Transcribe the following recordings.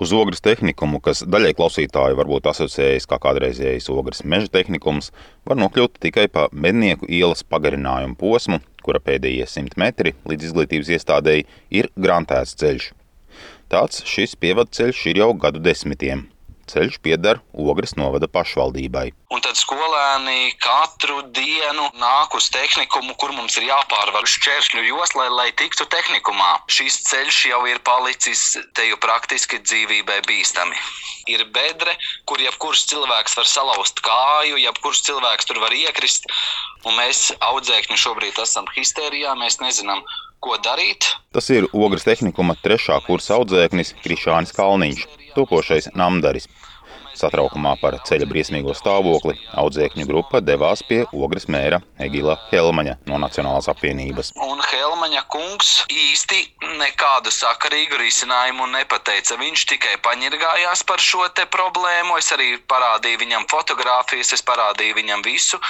Uz ogres tehnikumu, kas daļai klausītāju varbūt asociējas kā kādreizējais ogres meža tehnikums, var nokļūt tikai pa mednieku ielas pagarinājumu posmu, kura pēdējie simt metri līdz izglītības iestādēji ir grantēts ceļš. Tāds šis pievadceļš ir jau gadu desmitiem ceļš pieder Ogres novada pašvaldībai. Un tad skolēni katru dienu nāk uz tehnikumu, kur mums ir jāpārvar šķēršļu joslai, lai tiktu tehnikumā. Šis ceļš jau ir palicis te jau praktiski dzīvībai bīstami. Ir bedre, kur jebkurš cilvēks var salauzt kāju, jebkurš cilvēks tur var iekrist. Un mēs audzēkņi šobrīd esam histērijā, mēs nezinām, ko darīt. Tas ir Ogres tehnikuma trešā kursa audzēknis Krišānis Kalniņš, topošais namdaris. Satraukumā par ceļa briesmīgo stāvokli audzēkņu grupa devās pie ogres mēra Egila Helmaņa no Nacionālās apvienības. Un Helmaņa kungs īsti nekādu sakarīgu risinājumu nepateica. Viņš tikai paņirgājās par šo te problēmu. Es arī parādīju viņam fotogrāfijas, es parādīju viņam visu.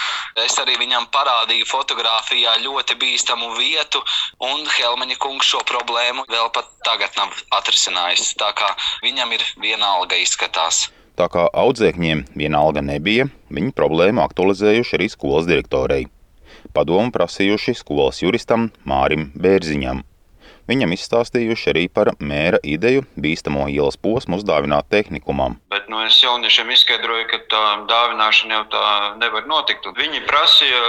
Es arī viņam parādīju fotografijā ļoti bīstamu vietu, un Helmaņa kungs šo problēmu vēl pat tagad nav atrisinājis. Tā kā viņam ir vienalga izskatās. Tā kā audzēkņiem vienalga nebija, viņi problēmu aktualizējuši arī skolas direktorei. Padomu prasījuši skolas juristam Mārim Bērziņam. Viņam izstāstījuši arī par mēra ideju bīstamo ielas posmu uzdāvināt tehnikumam. Bet nu, es jauniešiem izskaidroju, ka tā dāvināšana jau tā nevar notikt. Un viņi prasīja,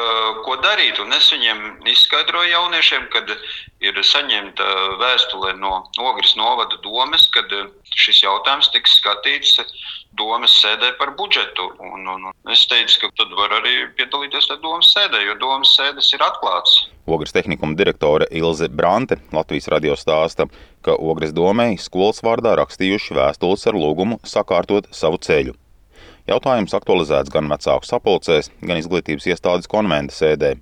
ko darīt. Un es viņiem izskaidroju jauniešiem, kad ir saņemta vēstule no Ogres novada domes, kad šis jautājums tiks skatīts domas sēdē par budžetu. Un, un, un es teicu, ka tad var arī piedalīties tajā domas sēdē, jo domas sēdes ir atklātas. Ogres tehnikuma direktore Ilze Brante Latvijas radio stāsta, ka Ogres domēji skolas vārdā rakstījuši vēstules ar lūgumu sakārtot savu ceļu. Jautājums aktualizēts gan vecāku sapulcēs, gan izglītības iestādes konventa sēdē.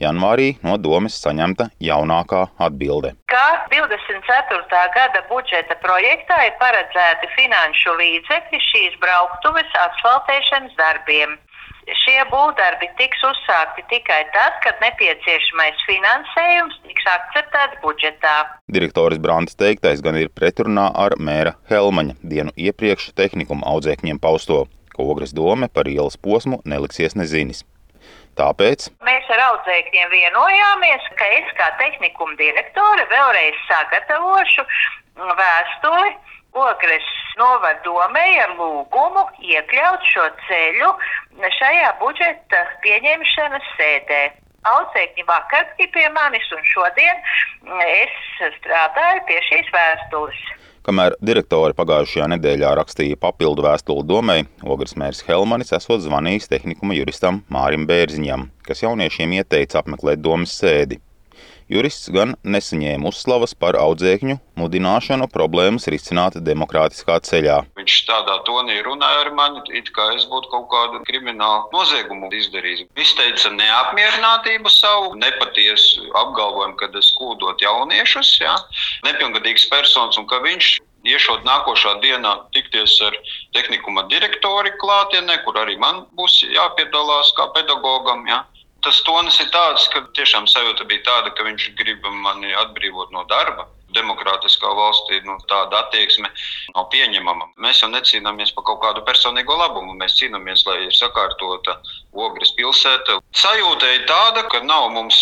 Janvārī no domas saņemta jaunākā atbilde. Kā 24. gada budžeta projektā ir paredzēti finanšu līdzekļi šīs brauktuves asfaltēšanas darbiem. Šie būvdarbi tiks uzsākti tikai tad, kad nepieciešamais finansējums tiks akceptēts budžetā. Direktoris Brāns teiktais gan ir pretrunā ar mēra Helmaņa dienu iepriekš tehnikuma audzēkņiem pausto, ka ogres dome par ielas posmu neliksies nezinis. Tāpēc mēs ar audzēkņiem vienojāmies, ka es kā tehnikuma direktore vēlreiz sagatavošu vēstuli Ogres novadomēji ar lūgumu iekļaut šo ceļu šajā budžeta pieņemšanas sēdē. Audzēkņi vakar bija pie manis un šodien es strādāju pie šīs vēstules. Kamēr direktori pagājušajā nedēļā rakstīja papildu vēstuli domai, Ogres mērs Helmanis esot zvanījis tehnikuma juristam Mārim Bērziņam, kas jauniešiem ieteica apmeklēt domas sēdi. Jurists gan nesaņēma uzslavas par audzēkņu mudināšanu problēmas risināt demokrātiskā ceļā. Viņš tādā tonī runāja ar mani, it kā es būtu kaut kādu kriminālu noziegumu izdarījis. Viņš teica neapmierinātību savu, nepatiesu apgalvojumu, ka es kūdot jauniešus, ja? nepilngadīgs personas un ka viņš iešot nākošā dienā tikties ar tehnikuma direktori klātienē, kur arī man būs jāpiedalās kā pedagogam. Ja? Tas tonis ir tāds, ka tiešām sajūta bija tāda, ka viņš grib mani atbrīvot no darba demokrātiskā valstī nu, tāda attieksme nav pieņemama. Mēs jau necīnāmies par kaut kādu personīgo labumu. Mēs cīnāmies, lai ir sakārtota Ogres pilsēta. Sajūta ir tāda, ka nav mums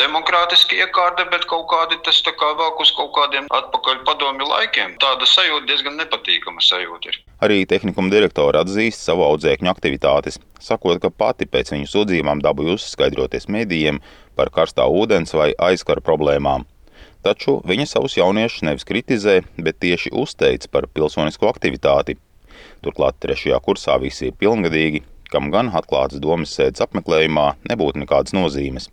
demokrātiski iekārta, bet kaut kādi tas tā kā vēl uz kaut kādiem atpakaļ padomju laikiem. Tāda sajūta diezgan nepatīkama sajūta ir. Arī tehnikuma direktora atzīst savu audzēkņu aktivitātes, sakot, ka pati pēc viņu sūdzībām dabūja uzskaidroties medijiem par karstā ūdens vai aizkara problēmām. Taču viņa savus jauniešus nevis kritizē, bet tieši uzteic par pilsonisko aktivitāti. Turklāt trešajā kursā visi ir pilngadīgi, kam gan atklāts domas sēdes apmeklējumā nebūtu nekādas nozīmes.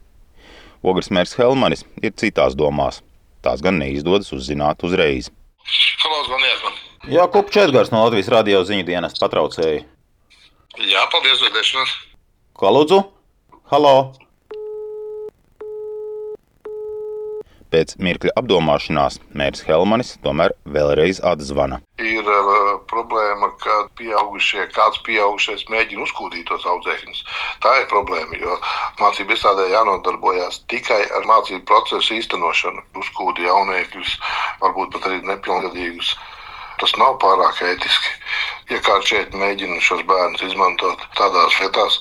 Ogres mērs Helmanis ir citās domās. Tās gan neizdodas uzzināt uzreiz. Halo, zvaniet man! Jā, Kupčs Edgars no Latvijas radio ziņu dienas patraucēja. Jā, paldies, vēlēšanos! Ko lūdzu? Halo! Pēc mirkļa apdomāšanās mērs Helmanis tomēr vēlreiz atzvana. Ir uh, problēma, ka pieaugušie, kāds pieaugušais mēģina uzkūdīt tos audzēkņus. Tā ir problēma, jo mācību iestādē jānodarbojas tikai ar mācību procesu īstenošanu. Uzkūdi jauniekļus, varbūt pat arī nepilngadīgus Tas nav pārāk ētiski. Ja kāds šeit mēģina šos bērnus izmantot tādās vietās,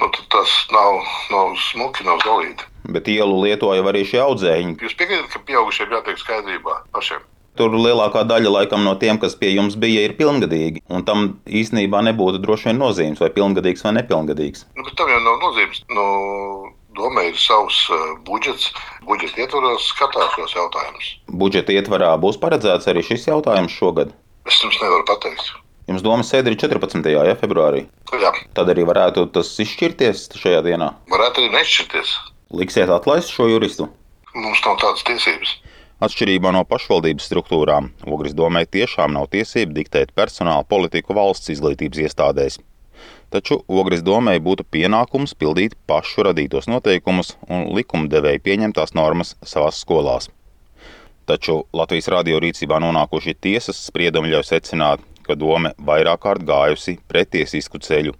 nu, tad tas nav, nav smuki, nav galīgi. Bet ielu lietoja arī šie audzēkņi. Jūs piekrītat, ka pieaugušiem jātiek skaidrībā pašiem? Tur lielākā daļa laikam, no tiem, kas pie jums bija, ir pilngadīgi. Un tam īstenībā nebūtu droši vien nozīmes, vai pilngadīgs vai nepilngadīgs. Nu, tam jau nav nozīmes. Nu, Domē, ir savs uh, budžets. Budžeta ietvaros skatās šos jautājumus. Budžeta ietvarā būs paredzēts arī šis jautājums šogad. Es jums nevaru pateikt. Jums domas sēde ir 14. Ja, februārī. Jā, Tad arī varētu tas izšķirties šajā dienā. varētu arī nešķirties. Liksiet atlaist šo juristu. Mums nav tādas tiesības. Atšķirībā no pašvaldības struktūrām, Ogres domē tiešām nav tiesība diktēt personāla politiku valsts izglītības iestādēs. Taču Ogres domē būtu pienākums pildīt pašu radītos noteikumus un likumdevēja pieņemtās normas savās skolās. Taču Latvijas radio rīcībā nonākušie tiesas spriedumi ļauj secināt, ka doma vairāk kārt gājusi pretiesisku ceļu.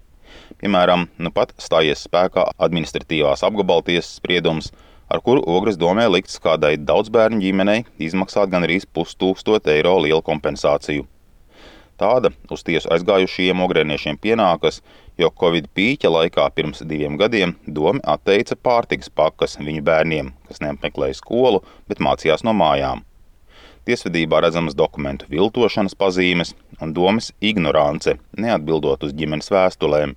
Piemēram, nu pat stājies spēkā administratīvās apgabaltiesas spriedums, ar kuru Ogres domē likts kādai daudzbērnu ģimenei izmaksāt gan arī pustūkstot eiro lielu kompensāciju. Tāda uz tiesu aizgājušajiem ogrēniešiem pienākas, jo Covid pīķa laikā pirms diviem gadiem doma atteica pārtikas pakas viņu bērniem, kas neapmeklēja skolu, bet mācījās no mājām. Tiesvedībā redzamas dokumentu viltošanas pazīmes un domas ignorance, neatbildot uz ģimenes vēstulēm.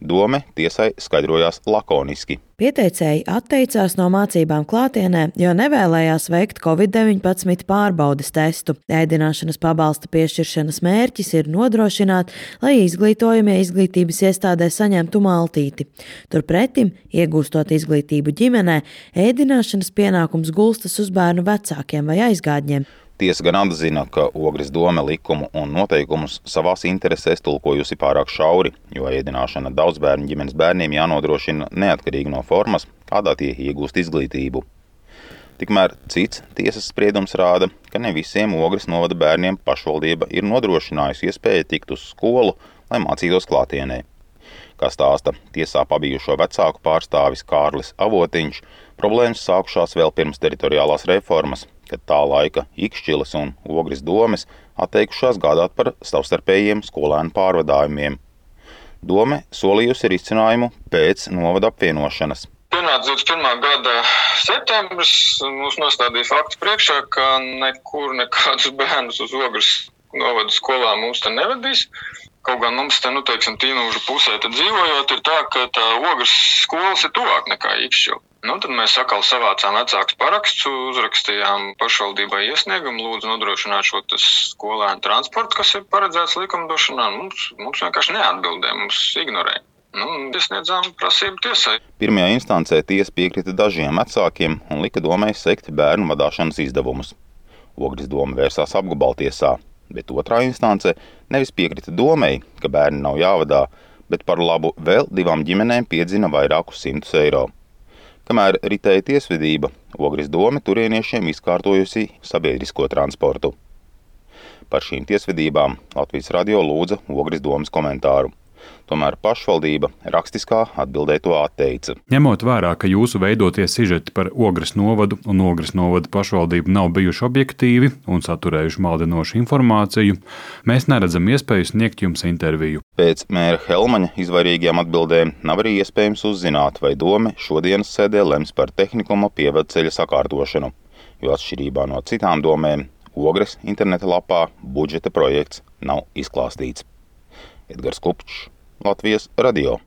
Dome tiesai skaidrojās lakoniski. Pieteicēji atteicās no mācībām klātienē, jo nevēlējās veikt Covid-19 pārbaudes testu. Ēdināšanas pabalsta piešķiršanas mērķis ir nodrošināt, lai izglītojamie izglītības iestādē saņemtu maltīti. Turpretim, iegūstot izglītību ģimenē, ēdināšanas pienākums gulstas uz bērnu vecākiem vai aizgādņiem. Tiesa gan atzina, ka Ogres doma likumu un noteikumus savās interesēs tulkojusi pārāk šauri, jo ēdināšana daudzbērnu ģimenes bērniem jānodrošina neatkarīgi no formas, kādā tie iegūst izglītību. Tikmēr cits tiesas spriedums rāda, ka ne visiem Ogres novada bērniem pašvaldība ir nodrošinājusi iespēju tikt uz skolu, lai mācītos klātienē. Kā stāsta tiesā pabijušo vecāku pārstāvis Kārlis Avotiņš, problēmas sākušās vēl pirms teritoriālās reformas, kad tā laika Ikšķilas un Ogres domes atteikušās gādāt par savstarpējiem skolēnu pārvadājumiem. Dome solījusi risinājumu pēc novada apvienošanas. Pienāca 21. gada septembris, mums nostādīja faktu priekšā, ka nekur nekādus bērnus uz ogres novada skolā mums te nevedīs. Kaut gan mums te, nu, teiksim, tīnūžu pusē dzīvojot, ir tā, ka tā ogres skolas ir tuvāk nekā Ikšķila. Nu, tad mēs atkal savācām vecākus parakstus, uzrakstījām pašvaldībai iesniegumu, lūdzu nodrošināt šo skolēnu transportu, kas ir paredzēts likumdošanā. Mums, mums vienkārši neatbildēja, mums ignorēja. Nu, iesniedzām prasību tiesai. Pirmajā instancē tiesa piekrita dažiem vecākiem un lika domai sekt bērnu vadīšanas izdevumus. Ogres doma vērsās apgabaltiesā, bet otrā instance nevis piekrita domai, ka bērni nav jāvadā, bet par labu vēl divām ģimenēm piedzina vairākus simtus eiro. Kamēr ritēja tiesvedība, Ogres doma turieniešiem izkārtojusi sabiedrisko transportu. Par šīm tiesvedībām Latvijas radio lūdza Ogres domas komentāru. Tomēr pašvaldība rakstiskā atbildē to atteica. Ņemot vērā, ka jūsu veidotie sižeti par Ogres novadu un Ogres novada pašvaldību nav bijuši objektīvi un saturējuši maldinošu informāciju, mēs neredzam iespēju sniegt jums interviju. Pēc mēra Helmaņa izvairīgajām atbildēm nav arī iespējams uzzināt, vai doma šodienas sēdē lems par tehnikuma pievadceļa sakārtošanu, jo atšķirībā no citām domēm Ogres interneta lapā budžeta projekts nav izklāstīts. Edgars Kupčs, Latvijas radio.